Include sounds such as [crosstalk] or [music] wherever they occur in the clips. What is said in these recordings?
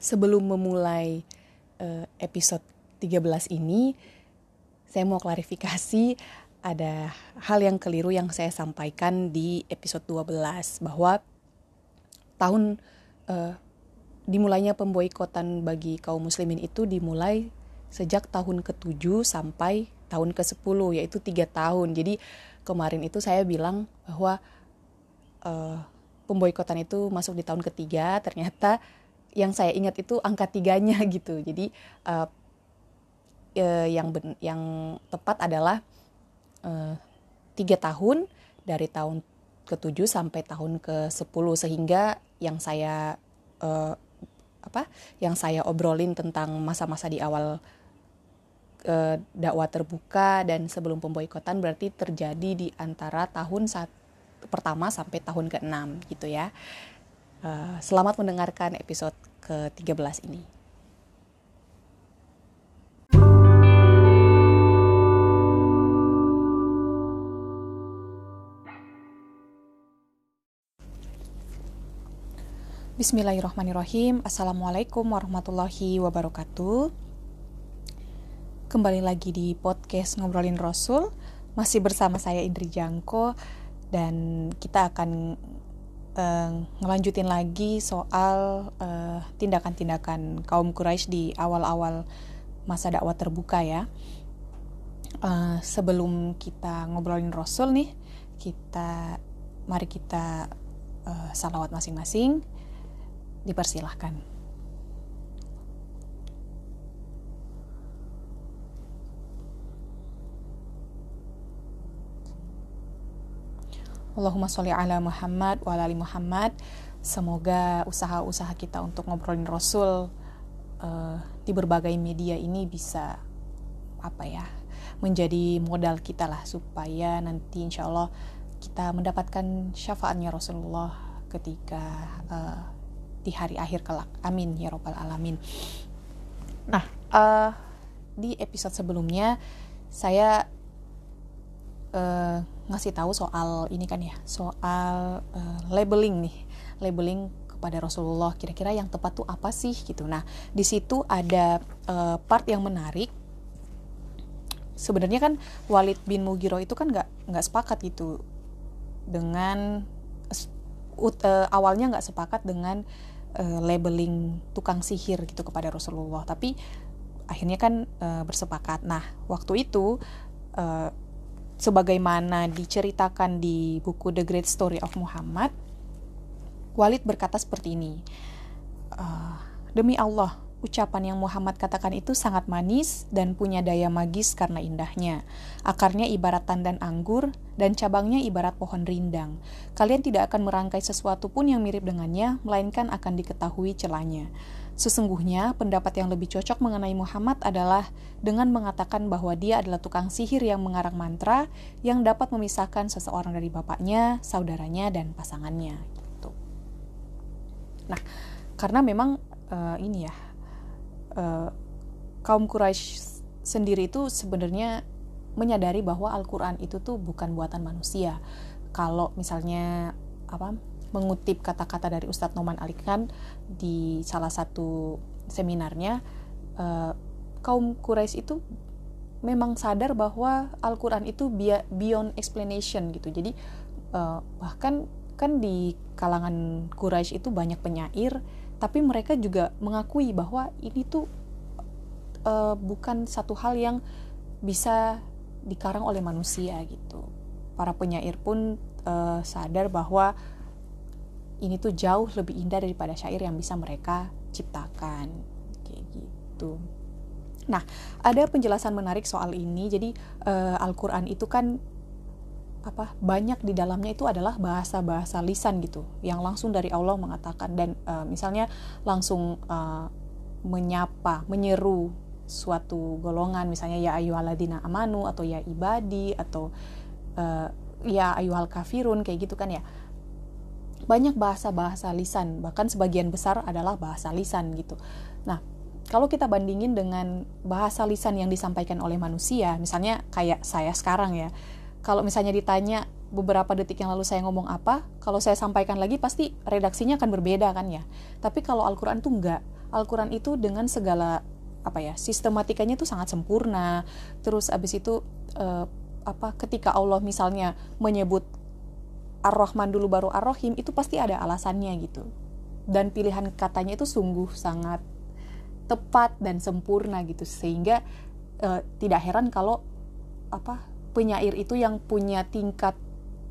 sebelum memulai uh, episode 13 ini, saya mau klarifikasi ada hal yang keliru yang saya sampaikan di episode 12 bahwa tahun uh, dimulainya pemboikotan bagi kaum muslimin itu dimulai sejak tahun ke-7 sampai tahun ke-10 yaitu tiga tahun. Jadi kemarin itu saya bilang bahwa uh, pemboikotan itu masuk di tahun ketiga ternyata yang saya ingat itu angka tiganya [laughs] gitu jadi uh, uh, yang ben, yang tepat adalah uh, tiga tahun dari tahun ke-7 sampai tahun ke-10 sehingga yang saya uh, apa yang saya obrolin tentang masa-masa di awal uh, dakwah terbuka dan sebelum pemboikotan berarti terjadi di antara tahun saat pertama sampai tahun ke-6 gitu ya. Uh, selamat mendengarkan episode ke-13 ini. Bismillahirrahmanirrahim. Assalamualaikum warahmatullahi wabarakatuh. Kembali lagi di podcast Ngobrolin Rasul. Masih bersama saya Indri Jangko dan kita akan uh, ngelanjutin lagi soal eh, tindakan-tindakan kaum Quraisy di awal-awal masa dakwah terbuka ya. Uh, sebelum kita ngobrolin Rasul nih, kita mari kita uh, salawat masing-masing. Dipersilahkan. Allahumma sholli ala Muhammad wa ala ali Muhammad. Semoga usaha-usaha kita untuk ngobrolin Rasul uh, di berbagai media ini bisa apa ya menjadi modal kita lah supaya nanti insya Allah kita mendapatkan syafaatnya Rasulullah ketika uh, di hari akhir kelak. Amin ya robbal alamin. Nah, uh, di episode sebelumnya saya uh, ngasih tahu soal ini kan ya soal uh, labeling nih labeling kepada Rasulullah kira-kira yang tepat tuh apa sih gitu. Nah di situ ada uh, part yang menarik. Sebenarnya kan Walid bin Mugiro itu kan nggak nggak sepakat gitu dengan uh, awalnya nggak sepakat dengan uh, labeling tukang sihir gitu kepada Rasulullah. Tapi akhirnya kan uh, bersepakat. Nah waktu itu uh, sebagaimana diceritakan di buku The Great Story of Muhammad, Walid berkata seperti ini, uh, demi Allah, ucapan yang Muhammad katakan itu sangat manis dan punya daya magis karena indahnya. Akarnya ibarat tandan anggur dan cabangnya ibarat pohon rindang. Kalian tidak akan merangkai sesuatu pun yang mirip dengannya, melainkan akan diketahui celahnya. Sesungguhnya, pendapat yang lebih cocok mengenai Muhammad adalah dengan mengatakan bahwa dia adalah tukang sihir yang mengarang mantra yang dapat memisahkan seseorang dari bapaknya, saudaranya, dan pasangannya. Gitu. Nah, karena memang uh, ini ya, uh, kaum Quraisy sendiri itu sebenarnya menyadari bahwa Al-Quran itu tuh bukan buatan manusia. Kalau misalnya apa mengutip kata-kata dari Ustadz Noman Alikan di salah satu seminarnya uh, kaum Quraisy itu memang sadar bahwa Al-Quran itu beyond explanation gitu jadi uh, bahkan kan di kalangan Quraisy itu banyak penyair tapi mereka juga mengakui bahwa ini tuh uh, bukan satu hal yang bisa dikarang oleh manusia gitu para penyair pun uh, sadar bahwa ini tuh jauh lebih indah daripada syair yang bisa mereka ciptakan kayak gitu. Nah, ada penjelasan menarik soal ini. Jadi uh, Al-Qur'an itu kan apa? Banyak di dalamnya itu adalah bahasa-bahasa lisan gitu, yang langsung dari Allah mengatakan dan uh, misalnya langsung uh, menyapa, menyeru suatu golongan misalnya ya ayyuhalladzina amanu atau ya ibadi atau uh, ya ayyuhal kafirun kayak gitu kan ya banyak bahasa-bahasa lisan, bahkan sebagian besar adalah bahasa lisan gitu. Nah, kalau kita bandingin dengan bahasa lisan yang disampaikan oleh manusia, misalnya kayak saya sekarang ya, kalau misalnya ditanya beberapa detik yang lalu saya ngomong apa, kalau saya sampaikan lagi pasti redaksinya akan berbeda kan ya. Tapi kalau Al-Quran tuh enggak. Al-Quran itu dengan segala apa ya sistematikanya itu sangat sempurna terus abis itu uh, apa ketika Allah misalnya menyebut Ar-Rahman dulu baru Ar-Rahim itu pasti ada alasannya gitu dan pilihan katanya itu sungguh sangat tepat dan sempurna gitu sehingga uh, tidak heran kalau apa penyair itu yang punya tingkat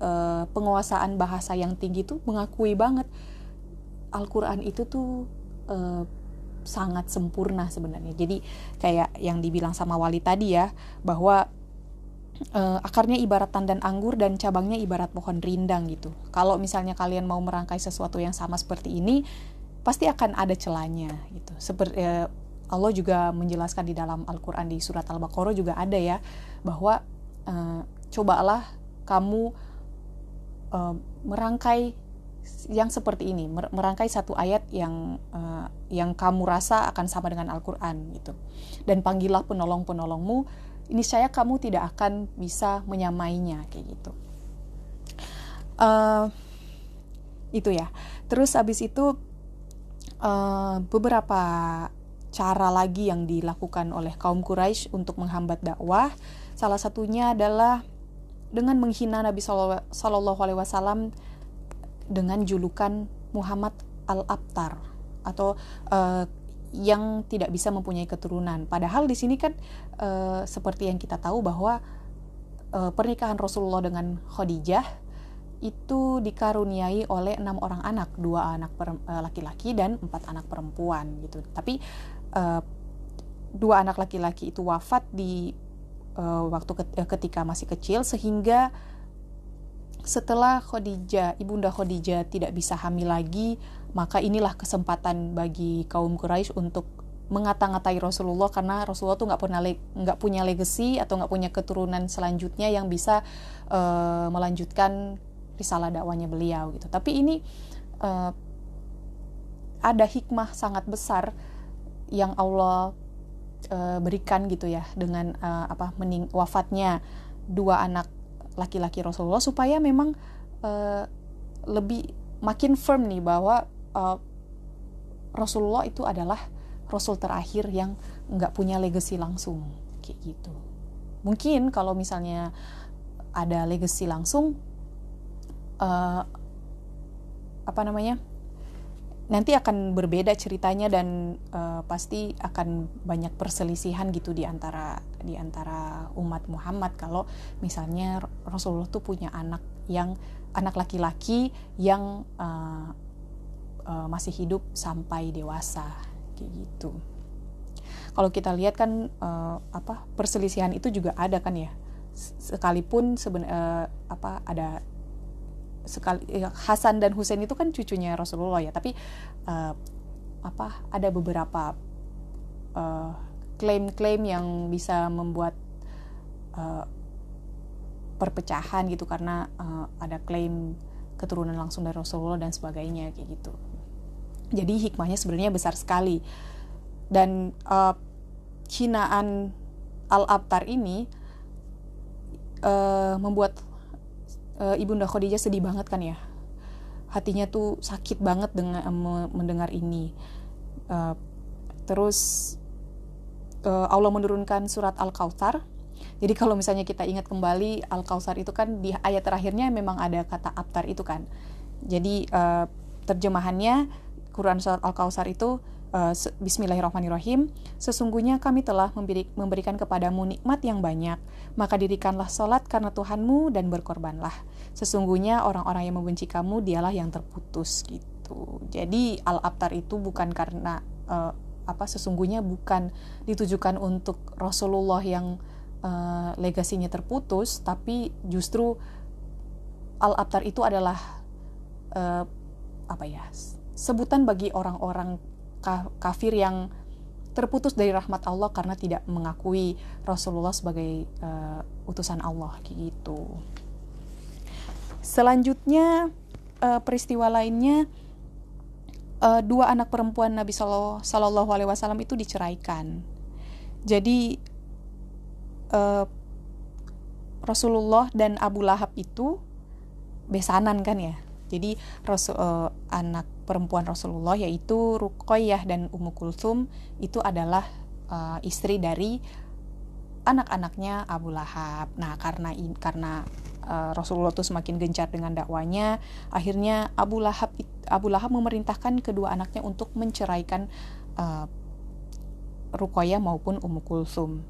uh, penguasaan bahasa yang tinggi itu mengakui banget Al-Quran itu tuh uh, sangat sempurna sebenarnya. Jadi kayak yang dibilang sama Wali tadi ya, bahwa uh, akarnya ibarat tandan anggur dan cabangnya ibarat pohon rindang gitu. Kalau misalnya kalian mau merangkai sesuatu yang sama seperti ini, pasti akan ada celahnya gitu. Seperti uh, Allah juga menjelaskan di dalam Al-Qur'an di surat Al-Baqarah juga ada ya bahwa uh, cobalah kamu uh, merangkai yang seperti ini merangkai satu ayat yang uh, yang kamu rasa akan sama dengan Al-Qur'an gitu. Dan panggillah penolong-penolongmu, ini saya kamu tidak akan bisa menyamainya kayak gitu. Uh, itu ya. Terus habis itu uh, beberapa cara lagi yang dilakukan oleh kaum Quraisy untuk menghambat dakwah. Salah satunya adalah dengan menghina Nabi Shallallahu Alaihi Wasallam dengan julukan Muhammad Al-Abtar atau uh, yang tidak bisa mempunyai keturunan. Padahal di sini kan uh, seperti yang kita tahu bahwa uh, pernikahan Rasulullah dengan Khadijah itu dikaruniai oleh enam orang anak, dua anak laki-laki dan empat anak perempuan gitu. Tapi dua anak laki-laki itu wafat di uh, waktu ketika masih kecil sehingga setelah Khadijah, ibunda Khadijah tidak bisa hamil lagi, maka inilah kesempatan bagi kaum Quraisy untuk mengata-ngatai Rasulullah karena Rasulullah tuh nggak pernah nggak punya legacy atau nggak punya keturunan selanjutnya yang bisa uh, melanjutkan risalah dakwanya beliau gitu. Tapi ini uh, ada hikmah sangat besar yang Allah uh, berikan gitu ya dengan uh, apa mening wafatnya dua anak laki-laki Rasulullah supaya memang uh, lebih makin firm nih bahwa uh, Rasulullah itu adalah Rasul terakhir yang nggak punya legacy langsung kayak gitu. Mungkin kalau misalnya ada legacy langsung, uh, apa namanya? Nanti akan berbeda ceritanya dan uh, pasti akan banyak perselisihan gitu di antara di antara umat Muhammad kalau misalnya Rasulullah tuh punya anak yang anak laki-laki yang uh, uh, masih hidup sampai dewasa kayak gitu. Kalau kita lihat kan uh, apa perselisihan itu juga ada kan ya. Sekalipun sebenarnya uh, apa ada sekali ya, Hasan dan Husain itu kan cucunya Rasulullah ya tapi uh, apa ada beberapa eh, klaim-klaim yang bisa membuat uh, perpecahan gitu karena uh, ada klaim keturunan langsung dari Rasulullah dan sebagainya kayak gitu. Jadi hikmahnya sebenarnya besar sekali. Dan uh, hinaan al-abtar ini uh, membuat uh, ibunda Khadijah sedih banget kan ya? Hatinya tuh sakit banget dengan mendengar ini. Uh, terus uh, Allah menurunkan surat al kautsar jadi kalau misalnya kita ingat kembali al kautsar itu kan di ayat terakhirnya memang ada kata abtar itu kan. Jadi uh, terjemahannya Quran surat al kautsar itu uh, Bismillahirrahmanirrahim, sesungguhnya kami telah memberi, memberikan kepadamu nikmat yang banyak, maka dirikanlah sholat karena Tuhanmu dan berkorbanlah. Sesungguhnya orang-orang yang membenci kamu dialah yang terputus gitu. Jadi al-abtar itu bukan karena uh, apa sesungguhnya bukan ditujukan untuk Rasulullah yang uh, legasinya terputus, tapi justru al-abtar itu adalah uh, apa ya sebutan bagi orang-orang kafir yang terputus dari rahmat Allah karena tidak mengakui Rasulullah sebagai uh, utusan Allah gitu. Selanjutnya uh, peristiwa lainnya uh, dua anak perempuan Nabi Shallallahu Alaihi Wasallam itu diceraikan. Jadi uh, Rasulullah dan Abu Lahab itu besanan kan ya. Jadi Rasul uh, anak perempuan Rasulullah yaitu Ruqayyah dan Ummu Kulthum itu adalah uh, istri dari anak-anaknya Abu Lahab. Nah, karena karena uh, Rasulullah itu semakin gencar dengan dakwanya, akhirnya Abu Lahab Abu Lahab memerintahkan kedua anaknya untuk menceraikan uh, Ruqayyah maupun Ummu Kulsum.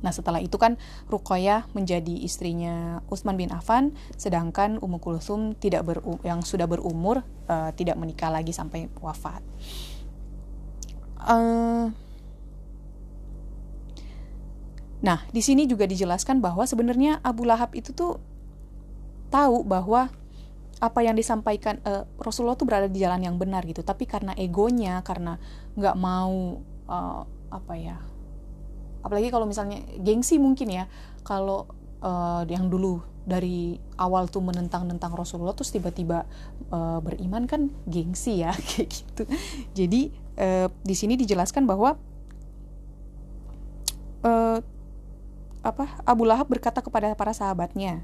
Nah setelah itu kan Ruqayyah menjadi istrinya Utsman bin Affan, sedangkan Ummu Kulsum tidak ber, yang sudah berumur uh, tidak menikah lagi sampai wafat. Uh, nah di sini juga dijelaskan bahwa sebenarnya Abu Lahab itu tuh tahu bahwa apa yang disampaikan uh, Rasulullah tuh berada di jalan yang benar gitu, tapi karena egonya, karena nggak mau uh, apa ya apalagi kalau misalnya gengsi mungkin ya kalau uh, yang dulu dari awal tuh menentang-nentang Rasulullah terus tiba-tiba uh, beriman kan gengsi ya [laughs] kayak gitu jadi uh, di sini dijelaskan bahwa uh, apa Abu Lahab berkata kepada para sahabatnya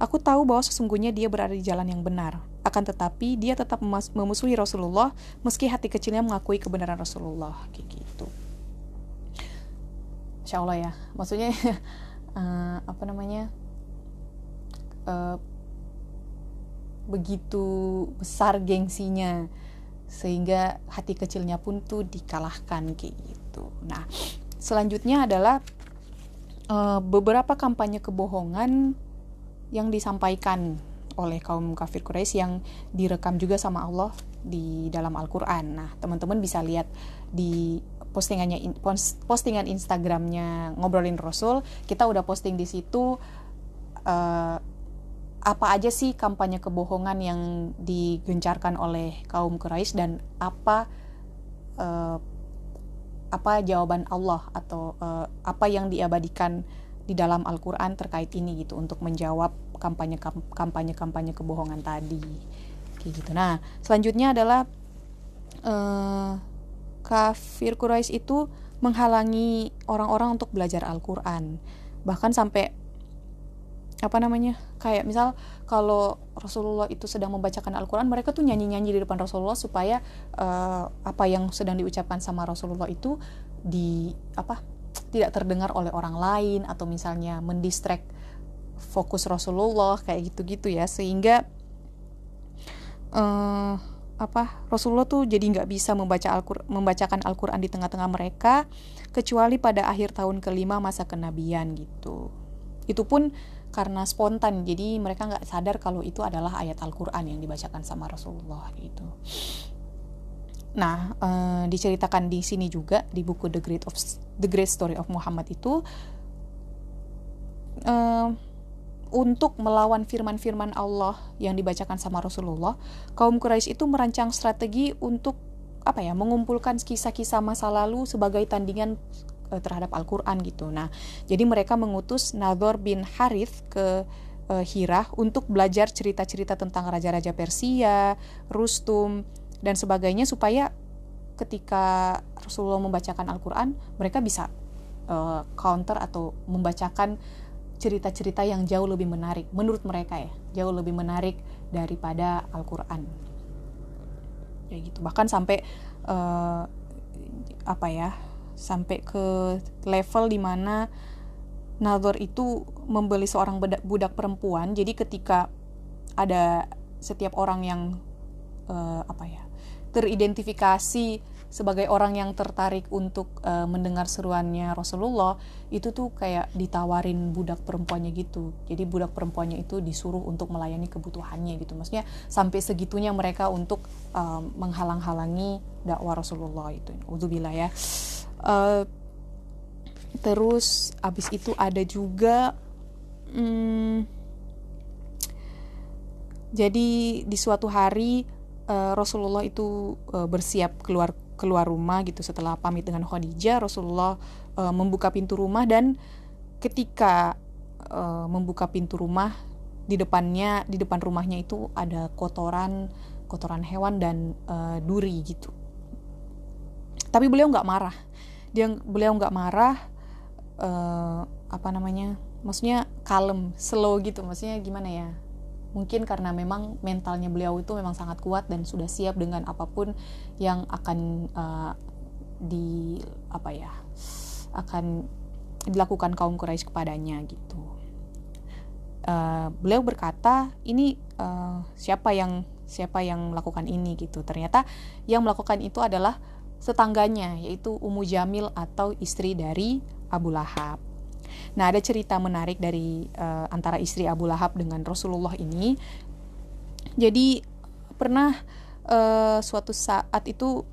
Aku tahu bahwa sesungguhnya dia berada di jalan yang benar. Akan tetapi dia tetap memusuhi Rasulullah meski hati kecilnya mengakui kebenaran Rasulullah. Kayak gitu. Insya Allah ya. Maksudnya uh, [laughs] apa namanya? Uh, begitu besar gengsinya sehingga hati kecilnya pun tuh dikalahkan kayak gitu. Nah, selanjutnya adalah uh, beberapa kampanye kebohongan yang disampaikan oleh kaum kafir Quraisy yang direkam juga sama Allah di dalam Al-Qur'an. Nah, teman-teman bisa lihat di postingannya postingan Instagramnya ngobrolin Rasul, kita udah posting di situ uh, apa aja sih kampanye kebohongan yang digencarkan oleh kaum Quraisy dan apa uh, apa jawaban Allah atau uh, apa yang diabadikan di dalam Al-Quran terkait ini gitu untuk menjawab kampanye kampanye kampanye kebohongan tadi kayak gitu. Nah selanjutnya adalah uh, kafir Quraisy itu menghalangi orang-orang untuk belajar Al-Quran. Bahkan sampai apa namanya kayak misal kalau Rasulullah itu sedang membacakan Al-Quran mereka tuh nyanyi-nyanyi di depan Rasulullah supaya uh, apa yang sedang diucapkan sama Rasulullah itu di apa tidak terdengar oleh orang lain atau misalnya mendistract fokus Rasulullah kayak gitu-gitu ya. Sehingga uh, apa Rasulullah tuh jadi nggak bisa membaca Al membacakan Al-Quran di tengah-tengah mereka kecuali pada akhir tahun kelima masa kenabian gitu. Itu pun karena spontan jadi mereka nggak sadar kalau itu adalah ayat Al-Quran yang dibacakan sama Rasulullah gitu. Nah, uh, diceritakan di sini juga di buku The Great of The Great Story of Muhammad itu uh, untuk melawan firman-firman Allah yang dibacakan sama Rasulullah, kaum Quraisy itu merancang strategi untuk apa ya, mengumpulkan kisah-kisah masa lalu sebagai tandingan uh, terhadap Al-Qur'an gitu. Nah, jadi mereka mengutus Nador bin Harith ke uh, Hirah untuk belajar cerita-cerita tentang raja-raja Persia, Rustum, dan sebagainya supaya ketika Rasulullah membacakan Al-Quran mereka bisa uh, counter atau membacakan cerita-cerita yang jauh lebih menarik menurut mereka ya jauh lebih menarik daripada Al-Quran. Ya gitu. Bahkan sampai uh, apa ya sampai ke level di mana Nador itu membeli seorang budak, perempuan. Jadi ketika ada setiap orang yang uh, apa ya teridentifikasi sebagai orang yang tertarik untuk uh, mendengar seruannya Rasulullah itu tuh kayak ditawarin budak perempuannya gitu. Jadi budak perempuannya itu disuruh untuk melayani kebutuhannya gitu. Maksudnya sampai segitunya mereka untuk uh, menghalang-halangi dakwah Rasulullah itu. Udzubillah ya. Uh, terus abis itu ada juga hmm, jadi di suatu hari Rasulullah itu bersiap keluar keluar rumah gitu setelah pamit dengan Khadijah Rasulullah uh, membuka pintu rumah dan ketika uh, membuka pintu rumah di depannya di depan rumahnya itu ada kotoran kotoran hewan dan uh, duri gitu. Tapi beliau nggak marah. Dia beliau nggak marah uh, apa namanya maksudnya kalem slow gitu. Maksudnya gimana ya mungkin karena memang mentalnya beliau itu memang sangat kuat dan sudah siap dengan apa pun yang akan uh, di apa ya akan dilakukan kaum Quraisy kepadanya gitu. Uh, beliau berkata ini uh, siapa yang siapa yang melakukan ini gitu. Ternyata yang melakukan itu adalah tetangganya yaitu Ummu Jamil atau istri dari Abu Lahab. Nah, ada cerita menarik dari uh, antara istri Abu Lahab dengan Rasulullah ini. Jadi pernah uh, suatu saat itu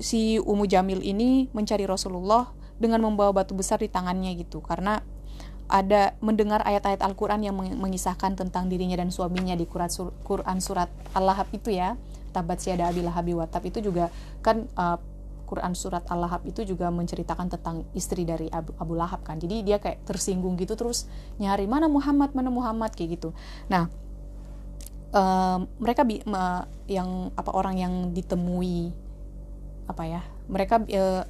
si Ummu Jamil ini mencari Rasulullah dengan membawa batu besar di tangannya gitu karena ada mendengar ayat-ayat Al-Quran yang mengisahkan tentang dirinya dan suaminya di Quran, surat Al-Lahab itu ya tabat siada abilah habi watab itu juga kan uh, Quran surat Al-Lahab itu juga menceritakan tentang istri dari Abu, Abu Lahab kan. Jadi dia kayak tersinggung gitu terus nyari mana Muhammad, mana Muhammad kayak gitu. Nah, um, mereka bi uh, yang apa orang yang ditemui apa ya? Mereka uh,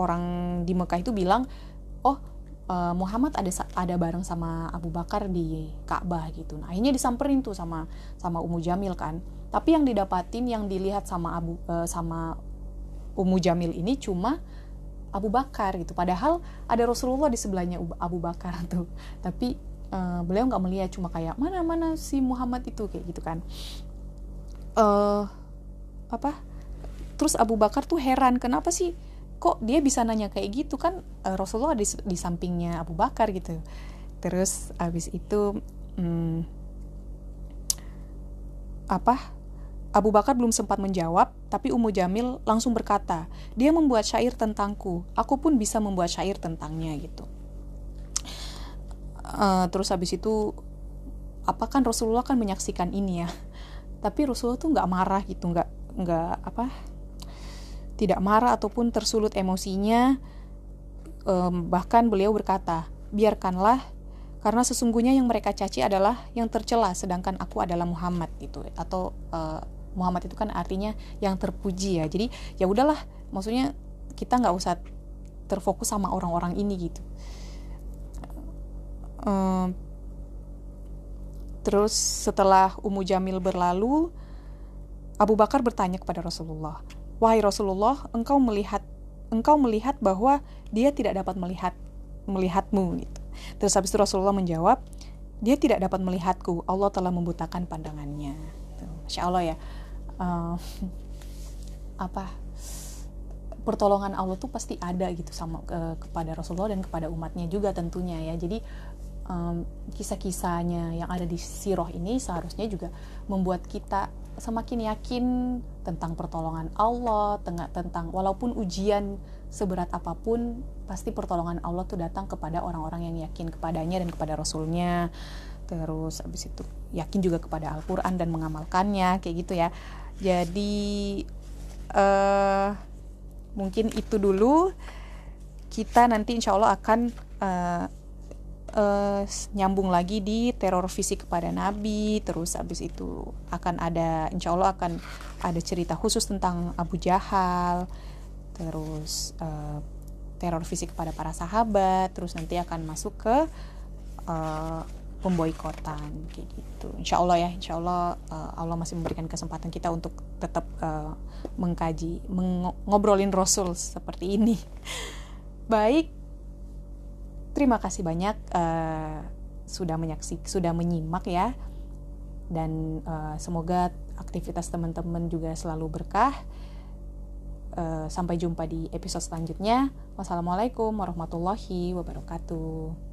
orang di Mekah itu bilang, "Oh, uh, Muhammad ada ada bareng sama Abu Bakar di Ka'bah gitu." Nah, akhirnya disamperin tuh sama sama Ummu Jamil kan. Tapi yang didapatin yang dilihat sama Abu uh, sama Ummu Jamil ini cuma Abu Bakar gitu. Padahal ada Rasulullah di sebelahnya Abu Bakar [laughs] tuh. Tapi uh, beliau nggak melihat cuma kayak mana mana si Muhammad itu kayak gitu kan. Uh, apa? Terus Abu Bakar tuh heran kenapa sih kok dia bisa nanya kayak gitu kan uh, Rasulullah di, di sampingnya Abu Bakar gitu. Terus abis itu hmm, apa? Abu Bakar belum sempat menjawab, tapi Ummu Jamil langsung berkata, dia membuat syair tentangku, aku pun bisa membuat syair tentangnya gitu. Uh, terus habis itu, apa kan Rasulullah kan menyaksikan ini ya, [laughs] tapi Rasulullah tuh nggak marah gitu, nggak nggak apa, tidak marah ataupun tersulut emosinya, um, bahkan beliau berkata, biarkanlah karena sesungguhnya yang mereka caci adalah yang tercela sedangkan aku adalah Muhammad gitu. Atau uh, Muhammad itu kan artinya yang terpuji ya. Jadi ya udahlah maksudnya kita nggak usah terfokus sama orang-orang ini gitu. Um, terus setelah Ummu Jamil berlalu Abu Bakar bertanya kepada Rasulullah wahai Rasulullah engkau melihat engkau melihat bahwa dia tidak dapat melihat melihatmu gitu. Terus habis itu Rasulullah menjawab dia tidak dapat melihatku Allah telah membutakan pandangannya. Masya Allah ya uh, apa pertolongan Allah tuh pasti ada gitu sama uh, kepada Rasulullah dan kepada umatnya juga tentunya ya. Jadi um, kisah-kisahnya yang ada di siroh ini seharusnya juga membuat kita semakin yakin tentang pertolongan Allah tengah tentang walaupun ujian seberat apa pun pasti pertolongan Allah tuh datang kepada orang-orang yang yakin kepadanya dan kepada Rasulnya. Terus abis itu yakin juga kepada Al-Quran dan mengamalkannya kayak gitu ya jadi uh, mungkin itu dulu. Kita nanti insya Allah akan uh, uh, nyambung lagi di teror fisik kepada Nabi. Terus abis itu akan ada insya Allah akan ada cerita khusus tentang Abu Jahal. Terus uh, teror fisik kepada para sahabat. Terus nanti akan masuk ke uh, pemboikotan kayak gitu. Insya Allah ya insya Allah uh, Allah masih memberikan kesempatan kita untuk tetap uh, mengkaji mengobrolin Rasul seperti ini. [laughs] Baik. Terima kasih banyak uh, sudah menyaksikan sudah menyimak ya. Dan uh, semoga aktivitas teman-teman juga selalu berkah. Uh, sampai jumpa di episode selanjutnya. Wassalamualaikum warahmatullahi wabarakatuh